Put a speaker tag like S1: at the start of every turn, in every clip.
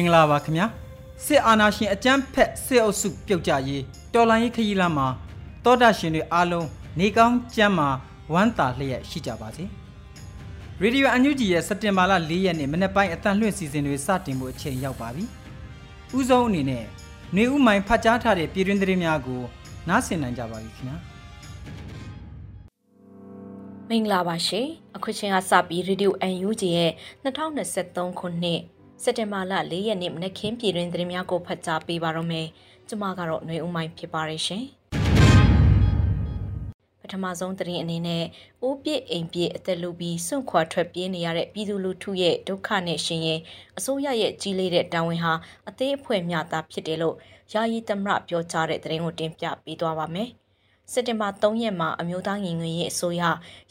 S1: င်္ဂလာပါခင်ဗျာစစ်အာဏာရှင်အကြမ်းဖက်စစ်အုပ်စုပြုတ်ကြရေးတော်လှန်ရေးခရီးလမ်းမှာတောတာရှင်တွေအားလုံးနေကောင်းကျမ်းမာဝမ်းသာလျက်ရှိကြပါစေရေဒီယိုအန်ယူဂျီရဲ့စက်တင်ဘာလ၄ရက်နေ့မနေ့ပိုင်းအတန်လွှင့်စီစဉ်တွေစတင်ဖို့အချိန်ရောက်ပါပြီဥဆုံးအနေနဲ့နေဦးမိုင်ဖတ်ကြားထားတဲ့ပြည်တွင်းသတင်းများကိုနားဆင်နိုင်ကြပါပြီခင်ဗျာ
S2: မင်္ဂလာပါရှင်အခုချိန်ကစပြီးရေဒီယို UNG ရဲ့2023ခုနှစ် စက်တင်ဘာလ၄ရက်နေ့မနက်ခင်းပြည်တွင်သတင်းများကိုဖတ်ကြားပေးပါတော့မယ်။ကျွန်မကတော့ຫນွေဦးမိုင်းဖြစ်ပါရရှင်။ပထမဆုံးသတင်းအနေနဲ့အိုးပြစ်အိမ်ပြစ်အသက်လူပြီးစွန့်ခွာထွက်ပြေးနေရတဲ့ပြည်သူလူထုရဲ့ဒုက္ခနဲ့ရှင်ရင်အစိုးရရဲ့ကြီးလေးတဲ့တာဝန်ဟာအသေးအဖွဲမျှတာဖြစ်တယ်လို့ယာယီသမရပြောကြားတဲ့သတင်းကိုတင်ပြပေးသွားပါမယ်။ စက်တင်ဘာ3ရက်မှာအမျိုးသားညီညွတ်ရေးအစိုးရ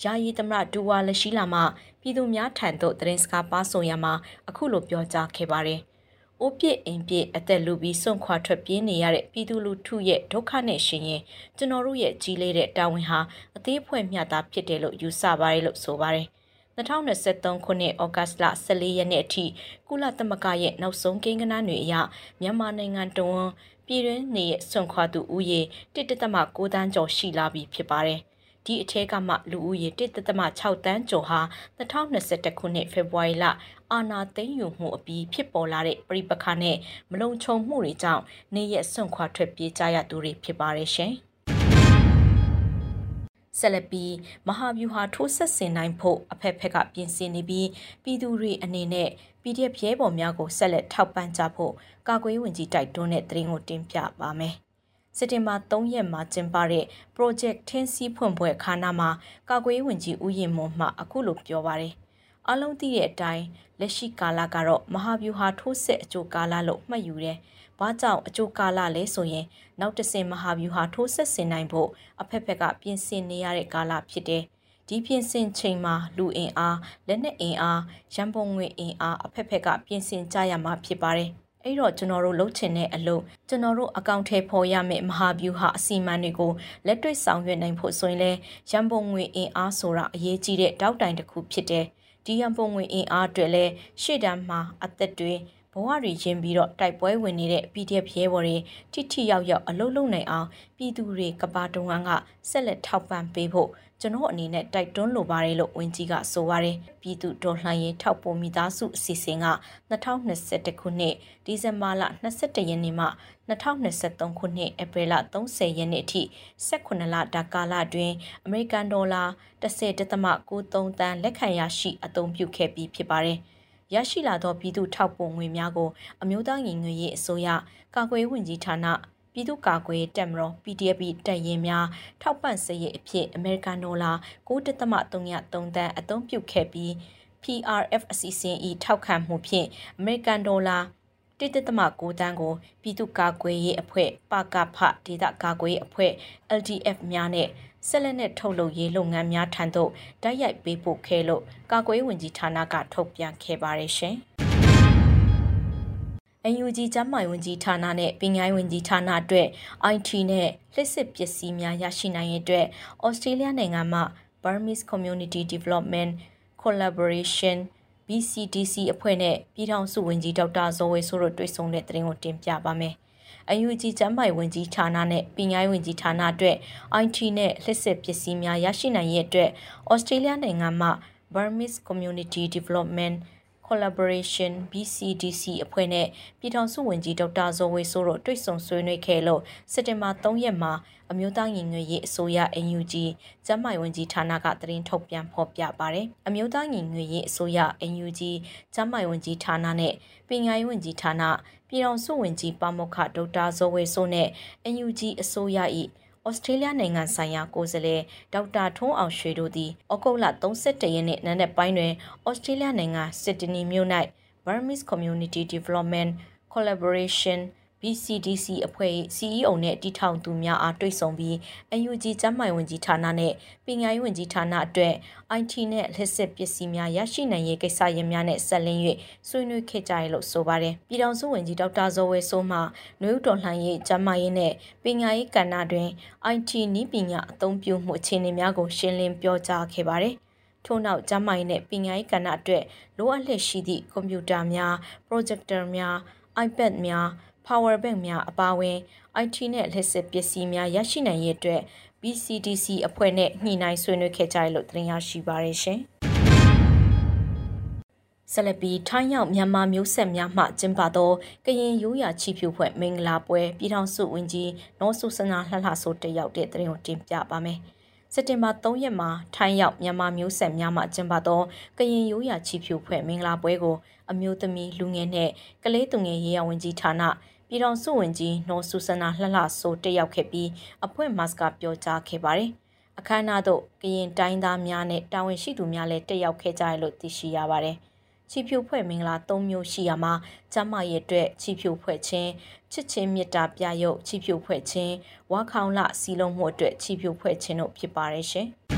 S2: ယာယီသမရဒူဝါလက်ရှိလာမှပြည်သူများထံသို့သတင်းစကားပါဆိုရမှာအခုလိုပြောကြားခဲ့ပါတယ်။အိုးပြစ်အိမ်ပြစ်အသက်လူပြီးစွန့်ခွာထွက်ပြေးနေရတဲ့ပြည်သူလူထုရဲ့ဒုက္ခနဲ့ရှင်ရင်ကျွန်တော်တို့ရဲ့ကြီးလေးတဲ့တာဝန်ဟာအသေးဖွဲ့မျှတာဖြစ်တယ်လို့ယူဆပါတယ်လို့ဆိုပါတယ်။2023ခုနှစ်ဩဂတ်လ14ရက်နေ့အထိကုလသမဂ္ဂရဲ့နောက်ဆုံးကိန်းဂဏန်းတွေအရမြန်မာနိုင်ငံတွင်း ပြည်တွင်းနေဆွန့်ခွာသူဦးရေ1.6တန်းကျော်ရှိလာပြီဖြစ်ပါတယ်။ဒီအထက်ကမှလူဦးရေ1.6တန်းကျော်ဟာ2021ခုနှစ်ဖေဖော်ဝါရီလအာဏာသိမ်းယူမှုအပြီးဖြစ်ပေါ်လာတဲ့ပြိပခါနဲ့မလုံခြုံမှုတွေကြောင့်နေရဆွန့်ခွာထွက်ပြေးကြရသူတွေဖြစ်ပါတယ်ရှင်။ဆက်လက်ပြီးမဟာဗျူဟာထိုးဆက်ဆင်နိုင်ဖို့အဖက်ဖက်ကပြင်ဆင်နေပြီးပြည်သူတွေအနေနဲ့ PDF ရဲဘော်များကိုဆက်လက်ထောက်ပံ့ကြဖို့ကာကွယ်ဝင်ကြီးတိုက်တွန်းတဲ့သတင်းကိုတင်ပြပါမယ်။စက်တင်ဘာ3ရက်မှာကျင်းပတဲ့ Project ထင်းစီဖွင့်ပွဲခါနာမှာကာကွယ်ဝင်ကြီးဦးရင်မွန်မှအခုလိုပြောပါရယ်။အလုံးသိတဲ့အတိုင်းလက်ရှိကာလကတော့မဟာဗျူဟာထိုးဆက်အကျိုးကာလလို့မှတ်ယူတယ်။ဘာကြောင့်အကျိုးကာလလဲဆိုရင် နောက်တဆင်မဟာဗျူဟာထိုးဆက်ဆင်နိုင်ဖို့အဖက်ဖက်ကပြင်ဆင်နေရတဲ့ကာလဖြစ်တယ်။ ဒီပြင်ဆင်ချိန်မှာလူအင်အားလက်နက်အင်အားရန်ပုံငွေအင်အားအဖက်ဖက်ကပြင်ဆင်ကြရမှာဖြစ်ပါတယ်။အဲ့တော့ကျွန်တော်တို့လှုပ်ချင်တဲ့အလုပ်ကျွန်တော်တို့အကောင့်ထဲပေါ်ရမယ့်မဟာဗျူဟာအစီအမံတွေကိုလက်တွေ့ဆောင်ရွက်နိုင်ဖို့ဆိုရင်လဲရန်ပုံငွေအင်အားဆိုတာအရေးကြီးတဲ့တောက်တိုင်တစ်ခုဖြစ်တယ်။ဒီရန်ပုံငွေအင်အားအတွက်လဲရှေ့တန်းမှာအသက်တွေဘဝတွေရင်းပြီးတော့တိုက်ပွဲဝင်နေတဲ့ PDF ရဲဘော်တွေထိထိရောက်ရောက်အလုပ်လုပ်နိုင်အောင်ပြည်သူတွေကပါတုံးကဆက်လက်ထောက်ပံ့ပေးဖို့ ကျွန်တော်အနေနဲ့တိုက်တွန်းလိုပါတယ်လို့ဝန်ကြီးကဆိုပါတယ်ပြည်သူတော်လှန်ရေးထောက်ပို့မိသားစုအစီအစဉ်က2021ခုနှစ်ဒီဇင်ဘာလ22ရက်နေ့မှ2023ခုနှစ်ဧပြီလ30ရက်နေ့အထိ18လတာကာလအတွင်းအမေရိကန်ဒေါ်လာ10.93တန်းလက်ခံရရှိအသုံးပြုခဲ့ပြီးဖြစ်ပါတယ်။ရရှိလာသောပြည်သူထောက်ပို့ငွေများကိုအမျိုးသားညီညွတ်ရေးအစိုးရကာကွယ်ဝင်ကြီးဌာန ပြည်သူ့ကာကွယ်တပ်မတော် PDF တပ်ရင်းများထောက်ပံ့စရိတ်အဖြစ်အမေရိကန်ဒေါ်လာ9.33တန်းအသုံးပြုခဲ့ပြီး PRF အစီအစဉ်ဤထောက်ခံမှုဖြင့်အမေရိကန်ဒေါ်လာ1.9တန်းကိုပြည်သူ့ကာကွယ်ရေးအဖွဲ့ပကဖဒေသကာကွယ်ရေးအဖွဲ့ LDF များနဲ့ဆက်လက်နဲ့ထုတ်လုပ်ရေးလုပ်ငန်းများထံသို့တိုက်ရိုက်ပေးပို့ခဲ့လို့ကာကွယ်ဝင်ကြီးဌာနကထုတ်ပြန်ခဲ့ပါတယ်ရှင်။ UNG ကျန်းမာရေးဝန်ကြီးဌာနနဲ့ပညာရေးဝန်ကြီးဌာနအတွက် IT နဲ့လျှစ်စစ်ပစ္စည်းများရရှိနိုင်ရေးအတွက် Australia နိုင်ငံမှ Burmese Community Development Collaboration BCDC အဖွဲ့နဲ့ပြည်ထောင်စုဝန်ကြီးဒေါက်တာဇော်ဝေဆိုးတို့တွေ့ဆုံတဲ့သတင်းကိုတင်ပြပါမယ်။ UNG ကျန်းမာရေးဝန်ကြီးဌာနနဲ့ပညာရေးဝန်ကြီးဌာနအတွက် IT နဲ့လျှစ်စစ်ပစ္စည်းများရရှိနိုင်ရေးအတွက်ဩစတြေးလျနိုင်ငံမှ Burmese Community Development Collaboration BCDC အဖွဲ့နဲ့ပြည်ထောင်စုဝန်ကြီးဒေါက်တာဇော်ဝေဆိုးတို့တွေ့ဆုံဆွေးနွေးခဲ့လို့စက်တင်ဘာ3ရက်မှာအမျိုးသားညီညွတ်ရေးအစိုးရ NUG ကျန်းမာရေးဝန်ကြီးဌာနကသတင်းထုတ်ပြန်ဖော်ပြပါတယ်။အမျိုးသားညီညွတ်ရေးအစိုးရ NUG ကျန်းမာရေးဝန်ကြီးဌာနနဲ့ပညာရေးဝန်ကြီးဌာနပြည်ထောင်စုဝန်ကြီးပါမောက္ခဒေါက်တာဇော်ဝေဆိုးနဲ့ NUG အစိုးရ၏ ဩစတြေးလျနိုင်ငံဆိုင်ရာကိုယ်စားလှယ်ဒေါက်တာထွန်းအောင်ရွှေတို့သည်ဩဂုတ်လ31ရက်နေ့နံနက်ပိုင်းတွင်ဩစတြေးလျနိုင်ငံစစ်ဒနီမြို့၌ Burmese Community Development Collaboration BCDC အဖွဲ့၏ CEO နဲ့တည်ထောင်သူများအားတွေ့ဆုံပြီး UNG ကျန်းမာရေးဝန်ကြီးဌာနနဲ့ပညာရေးဝန်ကြီးဌာနအတွက် IT နဲ့လက်စစ်ပစ္စည်းများရရှိနိုင်ရေးကိစ္စရပ်များနဲ့ဆက်လင်း၍ဆွေးနွေးခဲ့ကြရလို့ဆိုပါတယ်။ပြည်ထောင်စုဝန်ကြီးဒေါက်တာဇော်ဝေဆိုးမှနှွေဦးတော်လှန်ရေးကျန်းမာရေးနဲ့ပညာရေးကဏ္ဍတွင် IT နည်းပညာအသုံးပြုမှုအခြေအနေများကိုရှင်းလင်းပြောကြားခဲ့ပါတယ်။ထို့နောက်ကျမိုင်းနဲ့ပညာရေးကဏ္ဍအတွက်လိုအပ်လျက်ရှိသည့်ကွန်ပျူတာများ projector များ iPad များ power bank များအပါအဝင် IT နဲ့လက်စစ်ပစ္စည်းများရရှိနိုင်ရေးအတွက် BCDC အဖွဲ့နဲ့ညှိနှိုင်းဆွေးနွေးခဲ့ကြတယ်လို့သတင်းရရှိပါရရှင်။ဆလပီထိုင်းရောက်မြန်မာမျိုးဆက်များမှကျင်းပသောကရင်ရိုးရာချီဖြူဖွဲ့မင်္ဂလာပွဲပြည်ထောင်စုဝန်ကြီးနော်ဆုစနာလှလှဆိုတက်ရောက်တဲ့သတင်းကိုတင်ပြပါမယ်။စက်တင်ဘာ3ရက်မှာထိုင်းရောက်မြန်မာမျိုးဆက်များမှကျင်းပသောကရင်ရိုးရာချီဖြူဖွဲ့မင်္ဂလာပွဲကိုအမျိုးသမီးလူငယ်နဲ့ကလေးသူငယ်ရေးရဝန်ကြီးဌာန ပြည်ထောင်စုဝန်ကြီးနော်ဆူဆနာလှလှဆိုတက်ရောက်ခဲ့ပြီးအဖွဲ့မတ်ကပြောကြားခဲ့ပါတယ်။အခမ်းအနားသို့ကရင်တိုင်းသားများနဲ့တာဝန်ရှိသူများလည်းတက်ရောက်ခဲ့ကြတယ်လို့သိရှိရပါတယ်။ချီဖြူဖွဲ့မင်္ဂလာ၃မျိုးရှိရမှာကျမရဲ့အတွက်ချီဖြူဖွဲ့ခြင်းချစ်ချင်းမေတ္တာပြရုပ်ချီဖြူဖွဲ့ခြင်းဝါခေါင်လစီလုံးမှုအတွက်ချီဖြူဖွဲ့ခြင်းတို့ဖြစ်ပါတယ်ရှင်။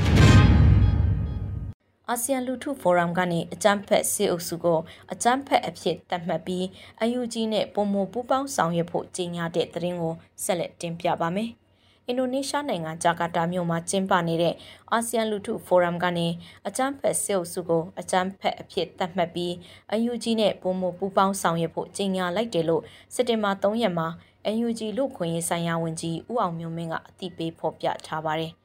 S2: အာဆီယံလူထုဖိုရမ်ကနေအကြမ်းဖက်စစ်အုပ်စုကိုအကြမ်းဖက်အဖြစ်သတ်မှတ်ပြီးအယူကြီးနဲ့ပုံမပူးပေါင်းဆောင်ရွက်ဖို့ကြေညာတဲ့သတင်းကိုဆက်လက်တင်ပြပါမယ်။အင်ဒိုနီးရှားနိုင်ငံဂျာကာတာမြို့မှာကျင်းပနေတဲ့အာဆီယံလူထုဖိုရမ်ကနေအကြမ်းဖက်စစ်အုပ်စုကိုအကြမ်းဖက်အဖြစ်သတ်မှတ်ပြီးအယူကြီးနဲ့ပုံမပူးပေါင်းဆောင်ရွက်ဖို့ကြေညာလိုက်တယ်လို့စက်တင်ဘာ3ရက်မှာ UNG လူခွင့်ရေးဆိုင်ရာဝန်ကြီးဦးအောင်မျိုးမင်းကအသိပေးဖော်ပြထားပါတယ်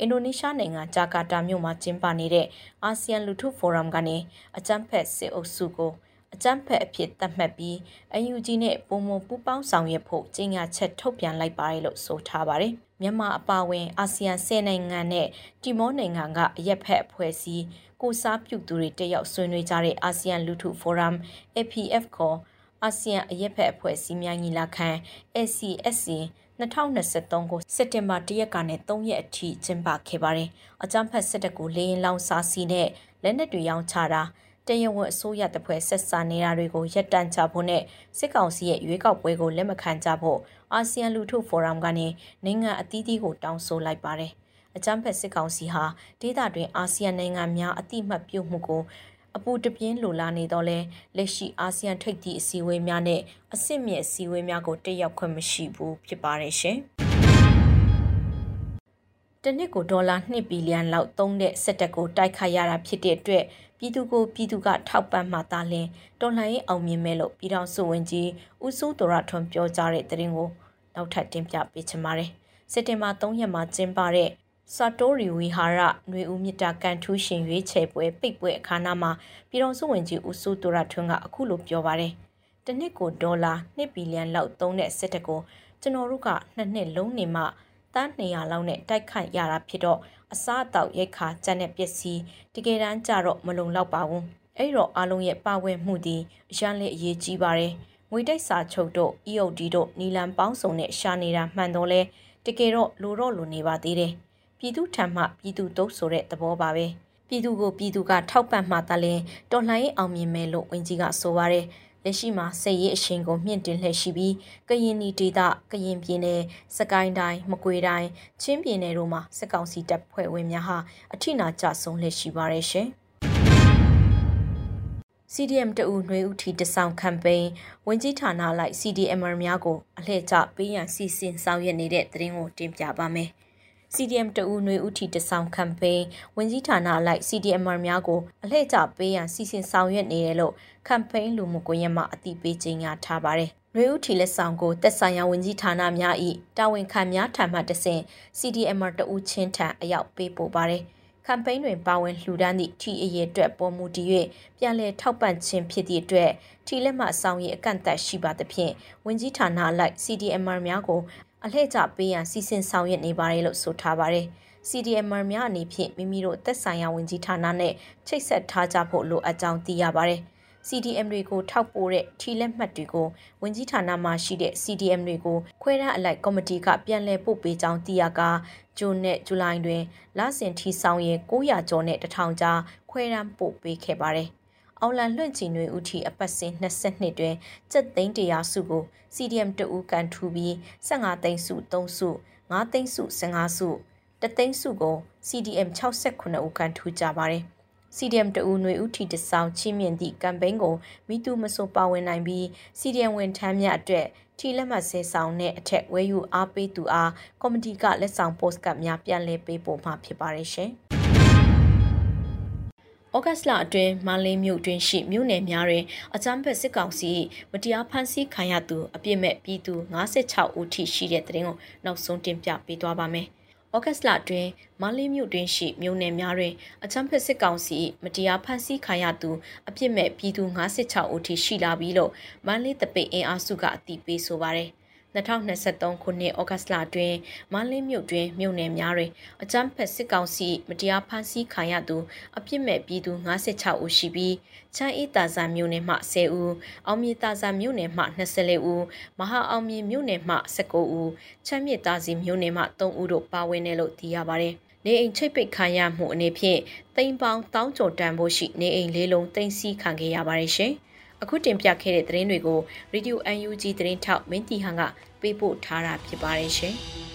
S2: အင်ဒိုနီးရှားနိုင်ငံဂျာကာတာမြို့မှာကျင်းပနေတဲ့အာဆီယံလူထုဖိုရမ်ကနေအကြမ်းဖက်စစ်အုပ်စုကိုအကြမ်းဖက်အဖြစ်သတ်မှတ်ပြီးအယူဂျီနဲ့ပုံမပူပေါင်းဆောင်ရွက်ဖို့ကြေညာချက်ထုတ်ပြန်လိုက်ပါတယ်လို့ဆိုထားပါတယ်။မြန်မာအပါအဝင်အာဆီယံ၁၀နိုင်ငံနဲ့တီမောနိုင်ငံကအရက်ဖက်အဖွဲ့အစည်းကိုစားပြုသူတွေတက်ရောက်ဆွေးနွေးကြတဲ့အာဆီယံလူထုဖိုရမ် APF ခေါ်အာဆီယံအရက်ဖက်အဖွဲ့အစည်းများညီလာခံ ACSC 2023ကိုစက်တင်ဘာ1ရက်ကနေ3ရက်အထိကျင်းပခဲ့ပါတယ်။အကြမ်းဖက်စစ်တပ်ကိုလေရင်လောင်စာစီနဲ့လက်နက်တွေရောင်းချတာတရားဝင်အစိုးရတပွဲဆက်ဆံနေတာတွေကိုရပ်တန့်ချဖို့နဲ့စစ်ကောင်စီရဲ့ရွေးကောက်ပွဲကိုလက်မခံကြဖို့အာဆီယံလူထုဖိုရမ်ကနေနိုင်ငံအသီးသီးကိုတောင်းဆိုလိုက်ပါတယ်။အကြမ်းဖက်စစ်ကောင်စီဟာဒေသတွင်အာဆီယံနိုင်ငံများအတိမတ်ပြုမှုကို အပူတပြင်းလိုလာနေတော့လဲလက်ရှိအာဆီယံထိပ်သီးအစည်းအဝေးများနဲ့အဆင့်မြင့်အစည်းအဝေးများကိုတက်ရောက်ခွင့်မရှိဘူးဖြစ်ပါတယ်ရှင်။တနစ်ကိုဒေါ်လာ2ဘီလီယံလောက်သုံးတဲ့စက်တက်ကိုတိုက်ခိုက်ရတာဖြစ်တဲ့အတွက်ပြည်သူကိုပြည်သူကထောက်ပံ့မှသာလျှင်တော်လှန်ရေးအောင်မြင်မဲ့လို့ပြည်တော်စုဝင်ကြီးဦးစိုးတော်ရထွန်းပြောကြားတဲ့သတင်းကိုနောက်ထပ်တင်ပြပေးချင်ပါတယ်။စက်တင်ဘာ3ရက်မှာကျင်းပတဲ့ ဆာတိုရီဝီဟာရຫນွေဦးမြစ်တာကန်ထူးရှင်ရွေးချယ်ပွဲပိတ်ပွဲအခမ်းအနားမှာပြည်တော်စုဝင်ကြီးဦးစိုးတူရထွန်းကအခုလိုပြောပါတယ်။တနစ်ကိုဒေါ်လာ2ဘီလီယံလောက်သုံးတဲ့စစ်တပ်ကိုကျွန်တော်တို့ကနှစ်နှစ်လုံးနေမှတန်း200လောက်နဲ့တိုက်ခိုက်ရတာဖြစ်တော့အစားအသောက်ရိတ်ခါကြက်တဲ့ပစ္စည်းတကယ်တမ်းကြတော့မလုံလောက်ပါဘူး။အဲ့တော့အားလုံးရဲ့ပါဝင်မှုဒီအရန်လေးအရေးကြီးပါတယ်။ငွေတိုက်စာချုပ်တို့ EOD တို့နီလန်ပေါင်းစုံနဲ့ရှာနေတာမှန်တော့လဲတကယ်တော့လိုတော့လိုနေပါသေးတယ်။ ပြည်သူထံမှပြည်သူတုပ်ဆိုတဲ့သဘောပါပဲပြည်သူကိုပြည်သူကထောက်ပံ့မှတလည်းတော်လှန်ရေးအောင်မြင်မယ်လို့ဝန်ကြီးကဆိုပါတယ်လက်ရှိမှာစစ်ရေးအရှင်ကိုမြင့်တင်လှည့်ရှိပြီးကရင်နီဒေသကရင်ပြည်နယ်စကိုင်းတိုင်းမကွေတိုင်းချင်းပြည်နယ်တို့မှာစစ်ကောင်စီတပ်ဖွဲ့ဝင်များဟာအထိနာကြဆုံးလှည့်ရှိပါရဲ့ရှင် CDM တအူနှွေဦးထီတဆောင်ကမ်ပိန်းဝင်ကြီးဌာနလိုက် CDMR များကိုအလှည့်ကျပေးရန်စီစဉ်ဆောင်ရွက်နေတဲ့သတင်းကိုတင်ပြပါမယ်။ CDM တဦးနှွေဦးထီတဆောင်ကမ်ပိန်းဝင်ကြီးဌာနလိုက် CDMR များကိုအလှည့်ကျပေးရန်စီစဉ်ဆောင်ရွက်နေတယ်လို့ကမ်ပိန်းလူမှုကွန်ရက်မှာအသိပေးကြေညာထားပါတယ်။နှွေဦးထီလက်ဆောင်ကိုတက်ဆိုင်ရာဝင်ကြီးဌာနများ၏တာဝန်ခံများထံမှတဆင့် CDMR တဦးချင်းထံအရောက်ပေးပို့ပါတယ်။ကမ်ပိန်းတွင်ပါဝင်လှူဒန်းသည့်ထီအရေးအတွက်ပေါ်မူတည်၍ပြန်လည်ထောက်ပံ့ခြင်းဖြစ်သည့်အတွက်ထီလက်မှအဆောင်ရည်အကန့်အသတ်ရှိပါသဖြင့်ဝင်ကြီးဌာနအလိုက် CDMR များကို အလှည့်ကျပေးရန်စီစဉ်ဆောင်ရွက်နေပါတယ်လို့ဆိုထားပါတယ်။ CDMR များအနေဖြင့်မိမိတို့သက်ဆိုင်ရာဝင်ကြီးဌာနနဲ့ချိတ်ဆက်ထားကြဖို့လိုအပ်ကြောင်းသိရပါတယ်။ CDM တွေကိုထောက်ပို့တဲ့ထီလက်မှတ်တွေကိုဝင်ကြီးဌာနမှရှိတဲ့ CDM တွေကိုခွဲရန်အလိုက်ကော်မတီကပြန်လည်ပို့ပေးကြောင်းသိရကဂျွန်နဲ့ဇူလိုင်တွင်လစဉ်ထီဆောင်ရင်900ကျော်နဲ့1000ကြားခွဲရန်ပို့ပေးခဲ့ပါတယ်။ အောင်လန်လွင့်ချီနွေဦးထီအပတ်စဉ်22တွင်စက်သိန်း100စုကို CDM တဦးကန်ထူပြီး15သိန်းစု3စု5သိန်းစု15စုတသိန်းစုကို CDM 69ဦးကန်ထူကြပါတယ်။ CDM တဦးຫນွေဥထီတဆောင်ချင်းမြင့်သည့်ကမ်ပိန်းကိုမိသူမဆိုပါဝင်နိုင်ပြီး CDM ဝန်ထမ်းများအတွက်ထီလက်မှတ်ဆဲဆောင်တဲ့အထက်ဝဲယူအားပေးသူအားကော်မတီကလက်ဆောင်ပို့စကတ်များပြန်လည်ပေးပို့မှာဖြစ်ပါတယ်ရှင်။ ဩဂတ်စ်လအတွင်းမန္လေးမြို့တွင်ရှိမြို့နယ်များတွင်အကြမ်းဖက်စစ်ကောင်စီမတရားဖမ်းဆီးခံရသူအပြစ်မဲ့ပြည်သူ56ဦးထိရှိတဲ့တဲ့ရင်ကိုနောက်ဆုံးတင်ပြပေးသွားပါမယ်။ဩဂတ်စ်လအတွင်းမန္တလေးမြို့တွင်ရှိမြို့နယ်များတွင်အချမ်းဖက်စစ်ကောင်စီမတရားဖမ်းဆီးခံရသူအပြစ်မဲ့ပြည်သူ56ဦးထိရှိလာပြီလို့မန္တလေးတပိတ်အင်အားစုကအတည်ပြုဆိုပါတယ်။ 2023ခုနှစ်ဩဂတ်စ်လအတွင်းမန္တလေးမြို့တွင်မြို့နယ်များတွင်အကြမ်းဖက်စစ်ကောင်စီမတရားဖမ်းဆီးခံရသူအပြစ်မဲ့ပြည်သူ56ဦးရှိပြီးချမ်းအေးတာဇာမြို့နယ်မှ10ဦးအောင်မြေတာဇာမြို့နယ်မှ24ဦးမဟာအောင်မြေမြို့နယ်မှ19ဦးချမ်းမြေတာစီမြို့နယ်မှ3ဦးတို့ပါဝင်တယ်လို့သိရပါတယ်နေအိမ်ချိတ်ပိတ်ခံရမှုအနေဖြင့်တိမ်ပေါင်းတောင်းကြုံတန်ဖို့ရှိနေအိမ်လေးလုံးတင်စီခံခဲ့ရပါတယ်ရှင်။ အခုတင်ပြခဲ့တဲ့သတင်းတွေကို Radio UNG သတင်းထောက်မင်းတီဟန်ကပေးပို့ထားတာဖြစ်ပါတယ်ရှင်။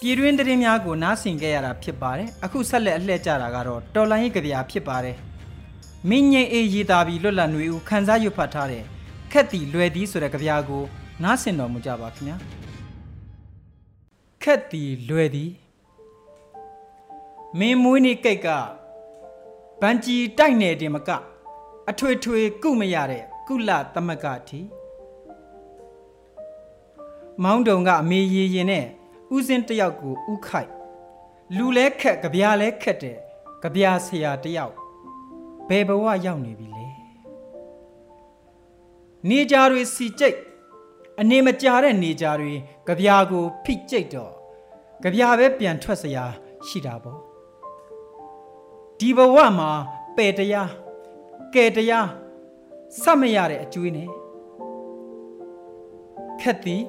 S1: ပြည်တွင်းသတင်းများကိုနားဆင်ကြရတာဖြစ်ပါတယ်အခုဆက်လက်အလှည့်ကြတာကတော့တော်လိုင်းရေးကြပြဖြစ်ပါတယ်မင်းငိမ့်အေးရေးသားပြီးလွတ်လပ်နေဦးခန်းစားရွတ်ဖတ်ထားတဲ့ခက်တီလွယ်သည်ဆိုတဲ့ကြပြကိုနားဆင်တော်မူကြပါခင်ဗျာ ခက်တီလွယ်သည်မင်းမွေးနေကိတ်ကဗန်ကြီးတိုက်နယ်တင်မကအထွေထွေကုမရတဲ့ကုလသမဂ္ဂတီမောင်းတုံကအမေရရင်နဲ့ဥစဉ်တယောက်ကိုဥခိုက်လူလဲခက်ကြပြားလဲခက်တဲ့ကြပြားဆရာတယောက်ဘယ်ဘဝရောက်နေပြီလဲနေကြတွေစီကြိတ် အနေမကြတဲ့နေကြတွေကြပြားကိုဖိကြိတ်တော့ကြပြားပဲပြန်ထွက်စရာရှိတာပေါ့ဒီဘဝမှာပယ်တရားကဲတရားစမရတဲ့အကျွေးနဲ့ခက်သည်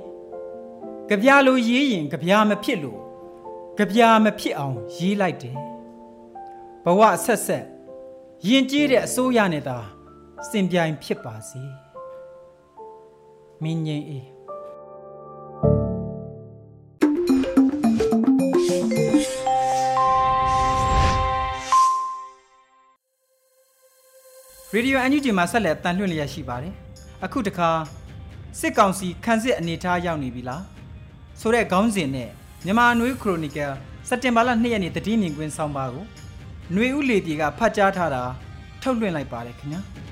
S1: ကြပြလိုရေးရင်ကြပြမဖြစ်လို့ကြပြမဖြစ်အောင်ရေးလိုက်တယ်ဘဝဆက်ဆက်ရင်ကျေးတဲ့အစိုးရနဲ့သာစင်ပြိုင်ဖြစ်ပါစေ မင်းငိမ့်အေးရေဒီယိုအန်ယူဂျီမှာဆက်လက်တန်လှည့်လျက်ရှိပါတယ်။အခုတခါစစ်ကောင်စီခန်းစစ်အနေထားရောက်နေပြီလား။ဆိုတဲ့ခေါင်းစဉ်နဲ့မြန်မာနွေခရိုနီကယ်စက်တင်ဘာလ2ရက်နေ့တတိမြင်ကွင်းဆောင်ပါကိုຫນွေဦးလေပြေကဖတ်ကြားထားတာထုတ်လွှင့်လိုက်ပါတယ်ခင်ဗျာ။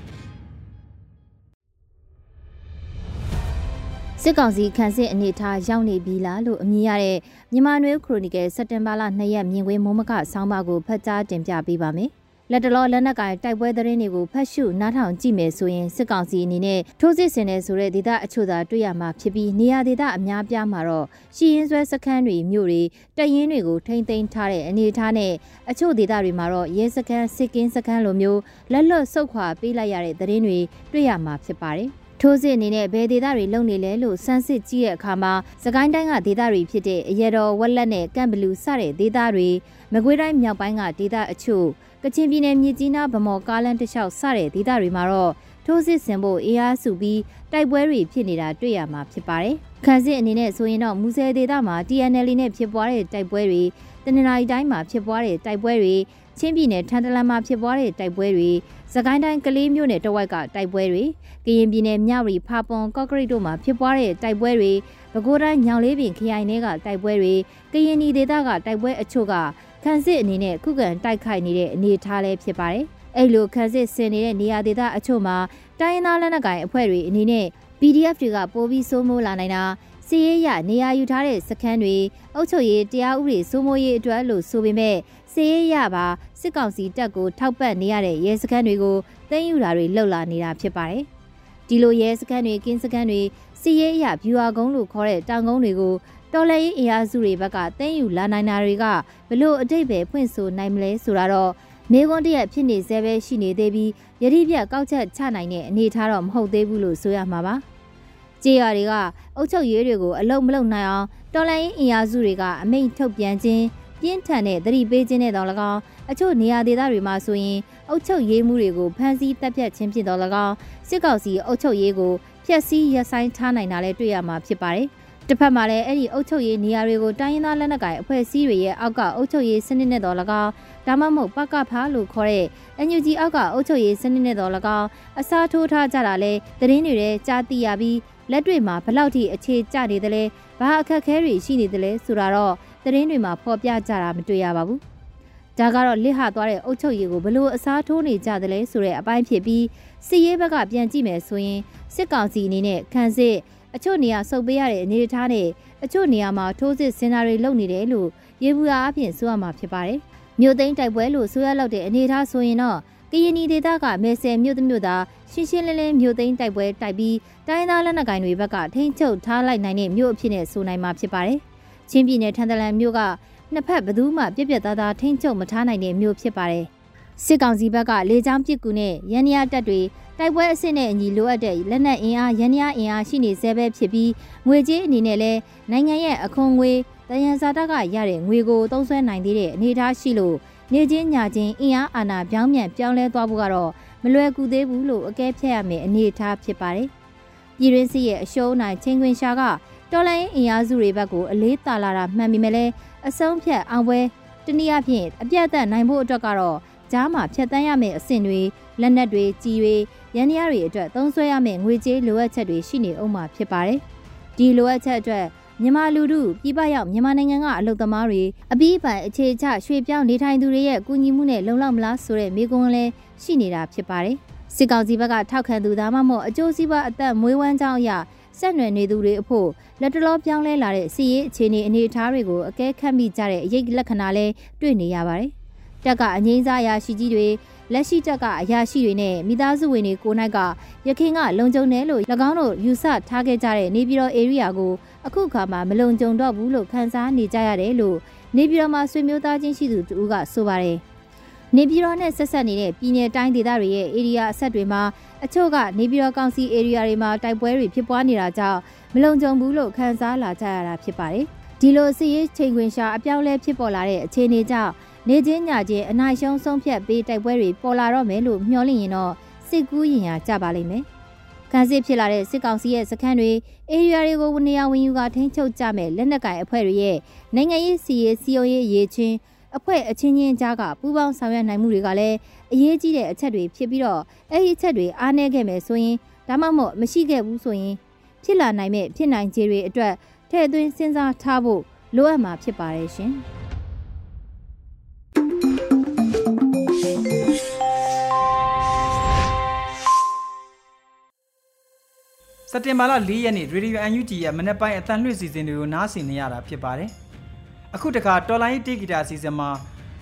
S3: စစ်ကောင်စီခန်းစစ်အနေထားရောက်နေပြီလားလို့အမည်ရတဲ့မြန်မာနွေခရိုနီကယ်စက်တင်ဘာလ2ရက်မြင်ကွင်းမုံမကဆောင်းပါကိုဖတ်ကြားတင်ပြပေးပါမယ်။လက်တလောလက်နက်ကင်တိုက်ပွဲသတင်းတွေကိုဖတ်ရှုနားထောင်ကြည့်မယ်ဆိုရင်စစ်ကောင်စီအနေနဲ့ထိုးစစ်ဆင်နေဆိုတဲ့ဒေသအချို့သာတွေ့ရမှာဖြစ်ပြီးနေရာဒေသအများပြားမှာတော့ရှီရင်ဆွဲစခန်းတွေမြို့တွေတရင်တွေကိုထိမ့်သိမ်းထားတဲ့အနေအထားနဲ့အချို့ဒေသတွေမှာတော့ရဲစခန်းစစ်ကင်းစခန်းလိုမျိုးလက်လွတ်ဆုတ်ခွာပေးလိုက်ရတဲ့သတင်းတွေတွေ့ရမှာဖြစ်ပါတယ် ထိုးစစ်အနေနဲ့ဘယ်ဒေသတွေလုံနေလဲလို့စမ်းစစ်ကြည့်တဲ့အခါမှာစကိုင်းတိုင်းကဒေသတွေဖြစ်တဲ့အရတော်ဝက်လက်နဲ့ကန့်ဘလူစတဲ့ဒေသတွေမကွေးတိုင်းမြောက်ပိုင်းကဒေသအချို့ကချင်ပြည်နယ်မြစ်ကြီးနားဗမော်ကားလန်းတလျှောက်စတဲ့ဒေသတွေမှာတော့ထိုးစစ်ဆင်ဖို့အေးအားစုပြီးတိုက်ပွဲတွေဖြစ်နေတာတွေ့ရမှာဖြစ်ပါတယ်။ခန်းစစ်အနေနဲ့ဆိုရင်တော့မူဆယ်ဒေသမှာ TNL နဲ့ဖြစ်ပွားတဲ့တိုက်ပွဲတွေတနင်္လာရီတိုင်းမှာဖြစ်ပွားတဲ့တိုက်ပွဲတွေ ချင်းပြည်နယ်ထန်တလန်မှာဖြစ်ပွားတဲ့တိုက်ပွဲတွေစကိုင်းတိုင်းကလေးမြို့နယ်တဝိုက်ကတိုက်ပွဲတွေကရင်ပြည်နယ်မြဝတီဖာပွန်ကော့ကရိတ်တို့မှာဖြစ်ပွားတဲ့တိုက်ပွဲတွေပဲခူးတိုင်းညောင်လေးပင်ခရိုင်တွေကတိုက်ပွဲတွေကရင်ပြည်ဒေသကတိုက်ပွဲအချို့ကခန်းစစ်အနေနဲ့ခုခံတိုက်ခိုက်နေတဲ့အနေအထားလည်းဖြစ်ပါတယ်။အဲ့လိုခန်းစစ်ဆင်နေတဲ့နေရာဒေသအချို့မှာတိုင်းရင်းသားလက်နက်ကိုင်အဖွဲ့တွေအနေနဲ့ PDF တွေကပိုပြီးစိုးမိုးလာနိုင်တာ စီးရဲရနေရာယူထားတဲ့စခန်းတွေအုပ်ချုပ်ရေးတရားဥပဒေစိုးမိုးရေးအတွက်လို့ဆိုပေမဲ့စီးရဲရပါစစ်ကောင်စီတပ်ကိုထောက်ပံ့နေရတဲ့ရဲစခန်းတွေကိုတင်းယူတာတွေလှုပ်လာနေတာဖြစ်ပါတယ်။ဒီလိုရဲစခန်းတွေကင်းစခန်းတွေစီးရဲရဗျူဟာကုန်းလို့ခေါ်တဲ့တောင်ကုန်းတွေကိုတော်လှန်ရေးအင်အားစုတွေဘက်ကတင်းယူလာနိုင်တာတွေကဘလို့အတိတ်ပဲဖွင့်ဆိုနိုင်မလဲဆိုတာတော့မေကွန်းတရက်ဖြစ်နေသေးပဲရှိနေသေးပြီးယတိပြကောက်ချက်ချနိုင်တဲ့အနေအထားတော့မဟုတ်သေးဘူးလို့ဆိုရမှာပါ။ ကြေးရတွေကအုတ်ချုပ်ရေးတွေကိုအလုံးမလုံးနိုင်အောင်တော်လိုင်းအင်အားစုတွေကအမိန့်ထုတ်ပြန်ခြင်းပြင်းထန်တဲ့သတိပေးခြင်းနဲ့တော်၎င်းအချို့နေရာဒေသတွေမှာဆိုရင်အုတ်ချုပ်ရေးမှုတွေကိုဖမ်းဆီးတပ်ဖြတ်ခြင်းဖြစ်တော်၎င်းစစ်ကောင်စီအုတ်ချုပ်ရေးကိုဖျက်ဆီးရပ်ဆိုင်းထားနိုင်တာလည်းတွေ့ရမှာဖြစ်ပါတယ်။ တစ်ဖက်မှာလည်းအဲ့ဒီအုပ်ချုပ်ရေးနေရာတွေကိုတိုင်းရင်းသားလက်နက်ကိုင်အဖွဲ့အစည်းတွေရဲ့အောက်ကအုပ်ချုပ်ရေးစနစ်နဲ့တော်၎င်းဒါမှမဟုတ်ပကဖားလို့ခေါ်တဲ့ NUG အောက်ကအုပ်ချုပ်ရေးစနစ်နဲ့တော်၎င်းအစားထိုးထားကြတာလဲသတင်းတွေထဲကြားသိရပြီးလက်တွေ့မှာဘလောက်ထိအခြေကျနေသလဲဘာအခက်အခဲတွေရှိနေသလဲဆိုတာတော့သတင်းတွေမှာဖော်ပြကြတာမတွေ့ရပါဘူးဒါကတော့လစ်ဟသွားတဲ့အုတ်ချုပ်ရည်ကိုဘလို့အစားထိုးနေကြတယ်လဲဆိုတဲ့အပိုင်းဖြစ်ပြီးစစ်ရေးဘက်ကပြန်ကြည့်မယ်ဆိုရင်စစ်ကောင်စီအနေနဲ့ခန်းစစ် အချို့နေရာစုပ်ပေးရတဲ့အနေအထားနဲ့အချို့နေရာမှာထိုးစစ်စင်တာတွေလုပ်နေတယ်လို့ရေဘူးအားဖြင့်ဆိုရမှာဖြစ်ပါတယ်။မြို့သိမ်းတိုက်ပွဲလို့ဆိုရလောက်တဲ့အနေအထားဆိုရင်တော့ကရင်နီဒေသကမဲဆယ်မြို့သမြို့သားရှင်းရှင်းလင်းလင်းမြို့သိမ်းတိုက်ပွဲတိုက်ပြီးတိုင်းသားလက်နက်ကိုင်တွေဘက်ကထိန်းချုပ်ထားလိုက်နိုင်တဲ့မြို့အဖြစ်နဲ့ဆိုနိုင်မှာဖြစ်ပါတယ်။ချင်းပြည်နယ်ထန်တလန်မြို့ကနှစ်ဖက်ဘယ်သူမှပြက်ပြက်သားသားထိန်းချုပ်မထားနိုင်တဲ့မြို့ဖြစ်ပါတယ်။စစ်ကောင်စီဘက်ကလေကြောင်းပစ်ကူနဲ့ရန်နီယာတပ်တွေ တိုက်ပွဲအဆင့်နဲ့အညီလိုအပ်တဲ့လက်နက်အင်အားရန်ရအင်အားရှိနေဆဲပဲဖြစ်ပြီးငွေကြေးအနေနဲ့လည်းနိုင်ငံရဲ့အခွန်ငွေတယံဇာတကရတဲ့ငွေကိုသုံးစွဲနိုင်သေးတဲ့အနေအထားရှိလို့နေချင်းညာချင်းအင်အားအာဏာပြောင်းပြန်ပြောင်းလဲသွားဖို့ကတော့မလွယ်ကူသေးဘူးလို့အကဲဖြတ်ရမယ့်အနေအထားဖြစ်ပါတယ်။ပြည်ရင်းစီရဲ့အရှုံးနိုင်ချင်းခွင်ရှာကတော်လိုင်းအင်အားစုတွေဘက်ကိုအလေးတာလာတာမှန်ပြီမဲ့လဲအဆုံးဖြတ်အောင်ပွဲတနည်းအားဖြင့်အပြတ်အသတ်နိုင်ဖို့အတွက်ကတော့ကြားမှာဖြတ်တန်းရမယ့်အဆင့်တွေလက်နက်တွေကြီးတွေ ရန်ရတွေအတွက်သုံးစွဲရမယ့်ငွေကြေးလိုအပ်ချက်တွေရှိနေအောင်မှာဖြစ်ပါတယ်။ဒီလိုအပ်ချက်အတွက်မြန်မာလူထုပြည်ပရောက်မြန်မာနိုင်ငံကအလုပ်သမားတွေအပြီးပိုင်အခြေချရွှေ့ပြောင်းနေထိုင်သူတွေရဲ့ကူညီမှုနဲ့လုံလောက်မလားဆိုတဲ့မေးခွန်းလည်းရှိနေတာဖြစ်ပါတယ်။စစ်ကောင်စီဘက်ကထောက်ခံသူဒါမှမဟုတ်အကျိုးစီးပွားအသက်မွေးဝမ်းကြောင်းအရာဆက်နွယ်နေသူတွေအဖို့လက်တလောပြောင်းလဲလာတဲ့စီရေးအခြေအနေအနေအထားတွေကိုအကဲခတ်မိကြတဲ့အရေးလက္ခဏာလည်းတွေ့နေရပါတယ်။တက်ကအငိမ့်စားရာရှိကြီးတွေ လက်ရှိတက်ကအရာရှိတွေနဲ့မိသားစုဝင်တွေကိုနိုင်ကရခင်ကလုံခြုံတယ်လို့၎င်းတို့ယူဆထားခဲ့ကြတဲ့နေပြည်တော် area ကိုအခုခါမှာမလုံခြုံတော့ဘူးလို့ခန်းစားနေကြရတယ်လို့နေပြည်တော်မှာဆွေမျိုးသားချင်းရှိသူတူကဆိုပါတယ်။နေပြည်တော်နဲ့ဆက်ဆက်နေတဲ့ပြည်내တိုင်းဒေသတွေရဲ့ area အဆက်တွေမှာအချို့ကနေပြည်တော်ကောင်စီ area တွေမှာတိုက်ပွဲတွေဖြစ်ပွားနေတာကြောင့်မလုံခြုံဘူးလို့ခန်းစားလာကြရတာဖြစ်ပါတယ်။ဒီလိုစီရေးချိန်ခွင်ရှာအပြောင်းလဲဖြစ်ပေါ်လာတဲ့အခြေအနေကြောင့် နေချင်းညချင်းအနိုင်ရှုံးဆုံးဖြတ်ပေးတိုက်ပွဲတွေပေါ်လာတော့မယ်လို့မျှော်လင့်ရင်တော့စစ်ကူးရင်ရကြပါလိမ့်မယ်။ခံစစ်ဖြစ်လာတဲ့စစ်ကောင်စီရဲ့စခန်းတွေအေရီယာတွေကိုနေရာဝင်ယူကထိန်းချုပ်ကြမယ်လက်နက်ကင်အဖွဲ့တွေရဲ့နိုင်ငံရေးစီရေးစီယုံရေးရေးချင်းအဖွဲ့အချင်းချင်းကြားကပူးပေါင်းဆောင်ရွက်နိုင်မှုတွေကလည်းအရေးကြီးတဲ့အချက်တွေဖြစ်ပြီးတော့အဲ့ဒီအချက်တွေအားနည်းခဲ့မယ်ဆိုရင်ဒါမှမဟုတ်မရှိခဲ့ဘူးဆိုရင်ဖြစ်လာနိုင်မဲ့ဖြစ်နိုင်ခြေတွေအတွက်ထည့်သွင်းစဉ်းစားထားဖို့လိုအပ်မှာဖြစ်ပါတယ်ရှင်။
S1: စက်တင်ဘာလ၄ရက်နေ့ Radio UNG ရဲ့မနေ့ပိုင်းအတန်လွှင့်စီစဉ်တွေကိုနားဆင်နေရတာဖြစ်ပါတယ်။အခုတခါတော်လိုင်းတေးဂီတာစီစဉ်မှာ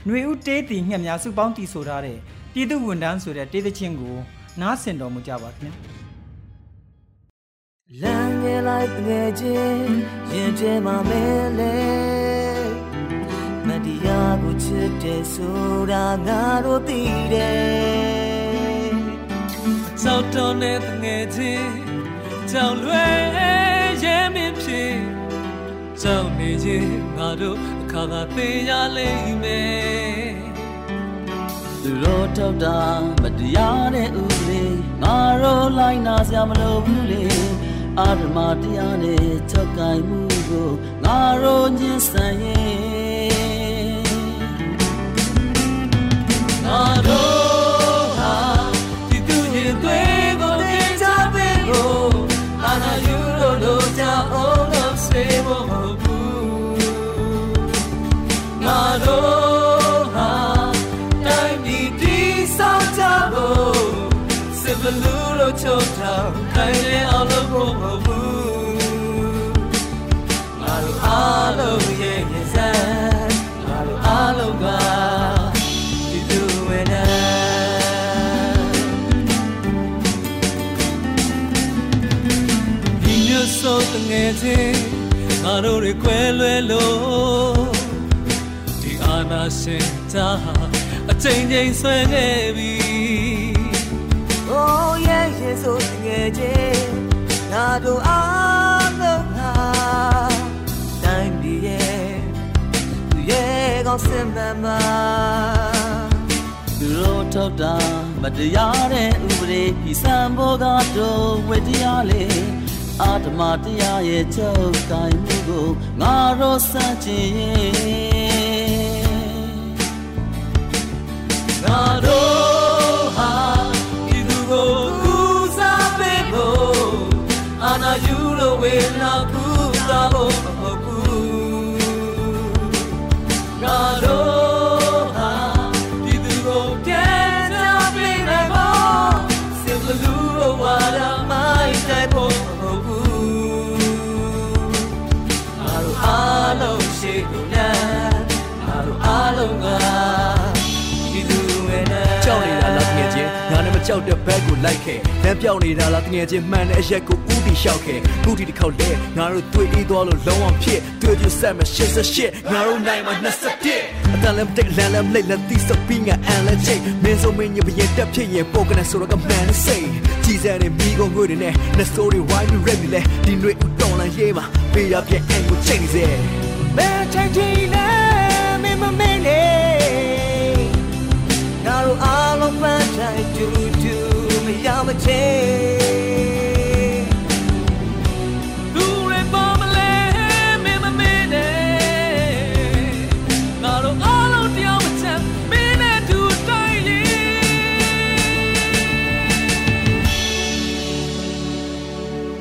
S1: ຫນွေဦးတေးတီငှက်များစုပေါင်းတီဆိုထားတဲ့ပြည်သူဝန်တန်းဆိုတဲ့တေးသချင်းကိုနားဆင်တော်မူကြပါခင်ဗျာ။
S4: လမ်းငယ်လိုက်ငယ်ချင်းရင်ကျဲမှာမဲလေမတရားကိုချစ်တယ်ဆိုတာငါတို့သိတယ်။စောက်တော်နဲ့ငယ်ချင်း ကြောင်လွယ်ရဲမင်းဖြစ်ကြောင်နေခြင်းငါတို့အခါကသိရလိမ့်မယ်သူတို့ထောက်တာမတရားတဲ့ဥပဒေငါတို့လိုက်နာစရာမလိုဘူးလေအာဓမ္မတရားနဲ့ချုပ်ကင်မှုကိုငါတို့ညှင်းဆန်ရဲ့ငါတို့ ချုပ်ထောင်ခိုင်တဲ့အောင်လို့ဖို့မဟုတ်ဘူးငါတို့အားလုံးရဲ့ရစံငါတို့အားလုံးကဒီသူဝေဒနာဒီမျိုးစုံတငယ်ချင်းငါတို့တွေကွဲလွဲလို့ဒီအာနာရှင်တာအချိန်ချင်းဆွဲနေပြီ ချင်းငါတို့အားလုံးဟာတိုင်းပြည်ရဲ့သူရဲ့ကောင်းစင်မှန်မှာသူတို့ထုတ်တာမတရားတဲ့ဥပဒေဒီစံဘောကတော့ဝေတရားလေအာတမတရားရဲ့ချုပ်တိုင်းမှုကိုငါတို့စัจကျင်ငါတို့ ယူလို့ဝေ နဲ့မကြောက်
S5: တဲ့ဘက်ကိုလိုက်ခဲ့လမ်းပြောင်းနေတာလားတငယ်ချင်းမှန်တဲ့အရက်ကိုဥတီလျှောက်ခဲ့ခုဒီတစ်ခေါက်လဲငါတို့တွေ့အေးသွားလို့လုံးဝဖြစ်တွေ့ကြဆက်မရှစ်ဆက်ရှစ်ငါတို့နိုင်မှာ21အတန်လည်းတိတ်လမ်းလည်းလိတ်လည်းသီးစပင်းကအန်လည်းချိတ်မင်းစုံမင်းညပရင်တက်ဖြစ်ရင်ပိုကနေဆိုတော့ကမှန်စိတ်ကြီးစံနေမိကုန်ငွေတွေနဲ့လက်စိုးတွေဝိုင်းပြီးရက်ပြီးလဲဒီတွေဥတော်လန်ရေးမှာပေးရပြဲအန်ကိုချိန်စေမဲချိန်ချင်းနဲ့မင်းမမင်းနဲ့
S4: ငါတို့အားလုံးပန်းတိုင်းတူတူ မရမချေလူတွေပေါ်မလဲမင်းမမင်းနဲ့ငါတို့အားလုံးတရားမချမ်းမင်းနဲ့တူတိုင်းရင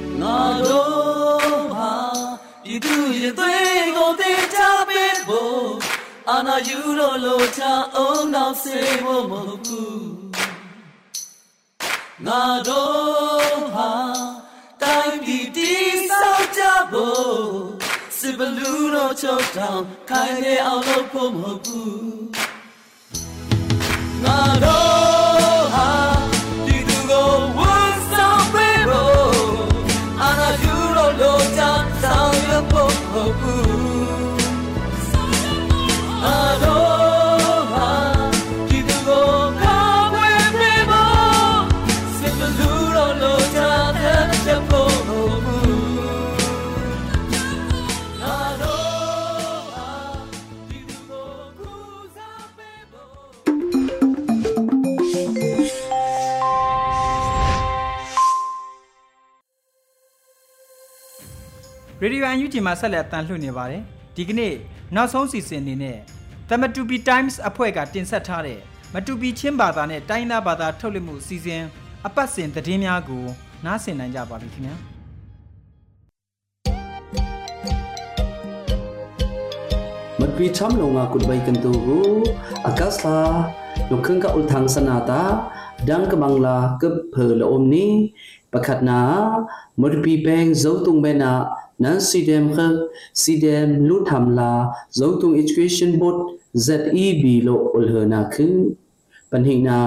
S4: ်ငါတို့ဟာဒီသူရဲ့သွေးကိုတင်ကြပေးဖို့အာနာယူလို့လို့ချအောင်နောက်စေဖို့မဟုတ်ဘူး ငါတို့ဟာတိုင်းပြည်တည်ဆောက်ကြဖို့စစ်ဘလူးတို့ချုပ်တောင်ခိုင်နေအောင်လုပ်ဖို့မဟုတ်ဘူးငါတို့ ဒီယိုအ
S1: န်ယူဂျီမှာဆက်လက်အတန်လှည့်နေပါတယ်ဒီကနေ့နောက်ဆုံးစီစဉ်အနေနဲ့တမတူပီ Times အဖွဲ့ကတင်ဆက်ထားတဲ့မတူပီချင်းဘာသာနဲ့တိုင်းသားဘာသာထုတ်လွှင့်မှုအစီအစဉ်အပတ်စဉ်သတင်းများကိုနားဆင်နိုင်ကြပါပြီခင်ဗျာ
S6: မတွီချမ်လုံငါကုဒဘိုင်ကန်တူဂူအကစလာယုခန်ကဥထန်စနာတာဒန်ကမင်္ဂလာကပ်ဖေလအုံနီပခတ်နာမွတ်ပီပ eng ဇုံတုံဘဲနာ nan sidem khal sidem lu thamla zotung education board zeb lo ulhana khu panhina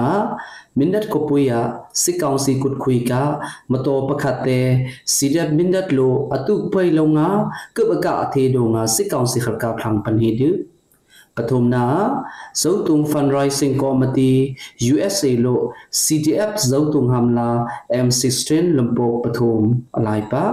S6: mindat ko puya sikaung si kut khui ka mato pakhate sidep mindat lo atuk pai lo nga ke baka athe do nga sikaung si kharka phang panhi du ပထမနာဇုံတုံ fundraising committee USA လို့ CDF ဇုံတုံဟမ်လာ M16 လမ်ပိုပထမအလိုက်ပါ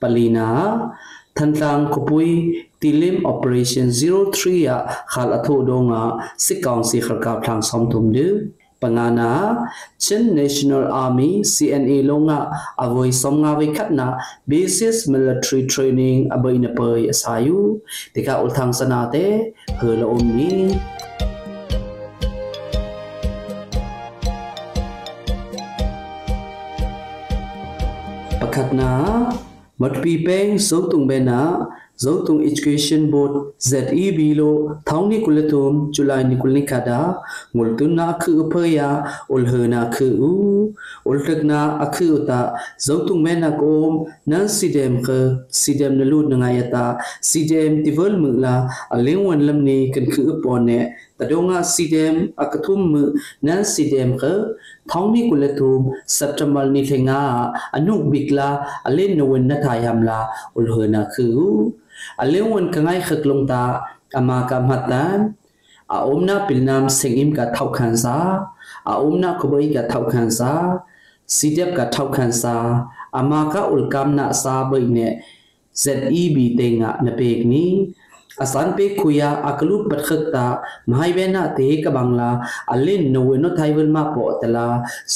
S6: palina thantlang khupui tilim operation 03 ya, khal athu donga sikang si kharka thang som thum du. Pangana, chin national army cna longa, avoi somnga ve khatna basis military training abaina pai asayu tika ulthang sana te hela omni pakhatna mat pi peng zo tung be na zo tung education board zeb lo thong ni kulatum chulai ni kulni kada ngul tun na khu pha ya ol he na khu u ol tak na akhu ta zo tung me na kom nan sidem kha sidem na lu na ya ta sidem tivel mu la aleng wan lam ni kan khu pon ne တဒုံငါစီဒမ်အကထုမ်နန်စီဒမ်ကထောင်းနီကုလထုမ်စက်တမ်ဘာနီထေငါအနုဘိကလာအလင်းနဝန်နထာယမ်လာဥလဟနာခူအလင်းဝန်ကငိုင်ခကလုံတာအမာကမတ်တန်အအုံနာပိလနမ်စင်အင်ကထောက်ခန်စာအအုံနာခဘိကထောက်ခန်စာစီဒပ်ကထောက်ခန်စာအမာကဥလကမ်နာစာဘိနေ ZEB တေငါနပေကနီ asan pe khuya aklu patkhak ta mahai bena te ka bangla alin no no thaiwal ma po tala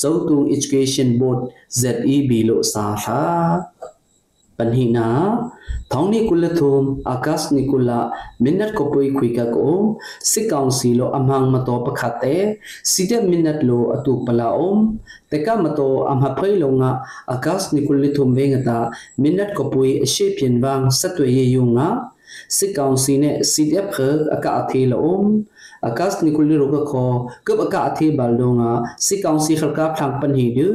S6: sautung education board zeb lo sa tha panhina thongni kulathum akas nikula minat ko poi khuika ko sikaung si lo amhang mato pakhate sida minat lo atu pala om teka mato amha phai lo nga akas nikulithum venga ta minat ko poi ashe pian wang satwe ye yunga စစ်ကောင်စီနဲ့ CDF ခအကအသေးလုံးအကတ်နီကူလီရိုကခောကပ်အကအသေးဘလုံငါစစ်ကောင်စီခလကဖလန်ပန်ဟီဒူ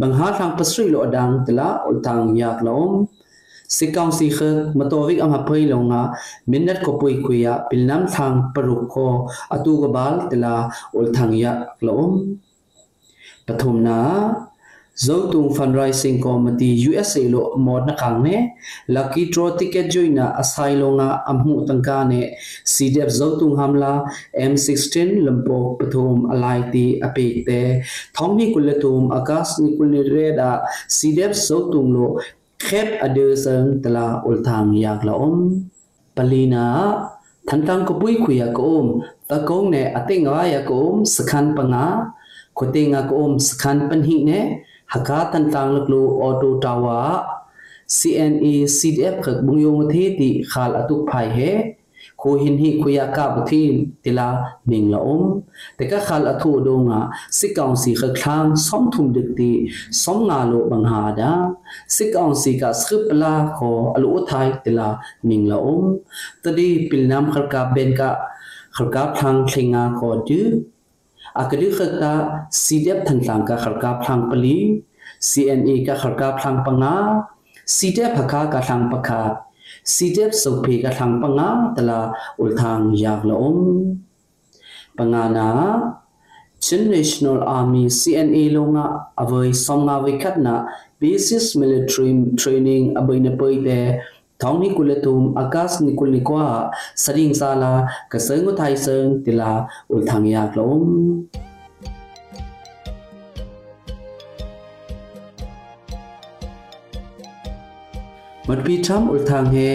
S6: ဘန်ဟာဖလန်ပစရီလိုအဒန်တလာအလတန်ယာကလုံးစစ်ကောင်စီခမတော်ဝိအမဖိလုံငါမင်းနတ်ကိုပွေခွေရပင်နမ်သန်ပရုခောအတူကဘာလတလာအလတန်ယာကလုံးပထမနာ Zoutung Fundraising Committee USA lo mod na kang ne lucky draw ticket joina asai lo nga amhu tangka ne CDF Zoutung Hamla M16 Lampo Pathum alai ti ape te thong ni kulatum akas ni kulni reda CDF Zoutung lo khep ade sang tala ulthang yak la om palina thantang ko pui khuya ko om takong ne ating wa ya ko om sakhan panga khotinga ko om sakhan panhi ne haka tan tang lak lu auto tawa CNE CDF khak bung yong the ti khal atuk phai he ko hin hi kuya ka buthin tila ning la om te ka khal athu do nga sikaung si khak thang som thum dik ti som nga lo bang ha da sikaung si ka script la kho alu thai tila ning la om tadi pilnam khal ka ben ka khal ka thang thlinga kho du akadi khakta CDF thantlang ka kharka phlang pali CNA ka kharka phlang panga CDF phaka ka thlang pakha CDF sope ka thlang panga tala ulthang yak lom pangana Chin National Army CNA longa avoi somnga wikhatna basis military training abaina poite ထောင်း နီကုလတုမ်အကာစ်နီကုလနီကွာစ ရင်စာလာကစငုထိုင်စံတီလာဥထန်ယာကလုံးမတ်ပီချမ်ဥထန်ဟေ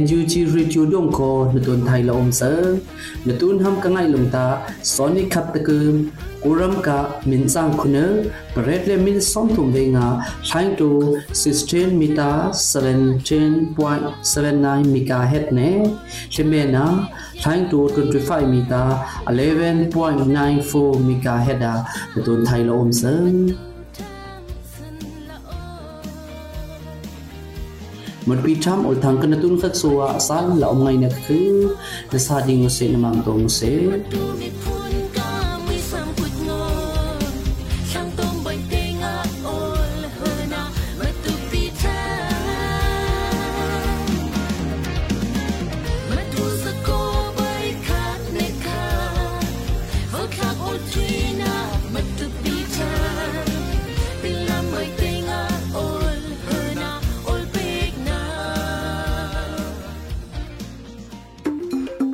S6: NUG radio dong ko nutun thai la om sa nutun ham ka ngai lum ta soni khat ta kum kuram ka min sang khuna bret le min som thum ve nga thain to 16 mita 17.79 megahertz ne cheme na thain to 25 mita 11.94 megahertz da nutun thai la om sa มัน ปีทำอุทังกันตุนขัดสัวสันละอมไงนักคือจะสาดิงเสนมังตรงเส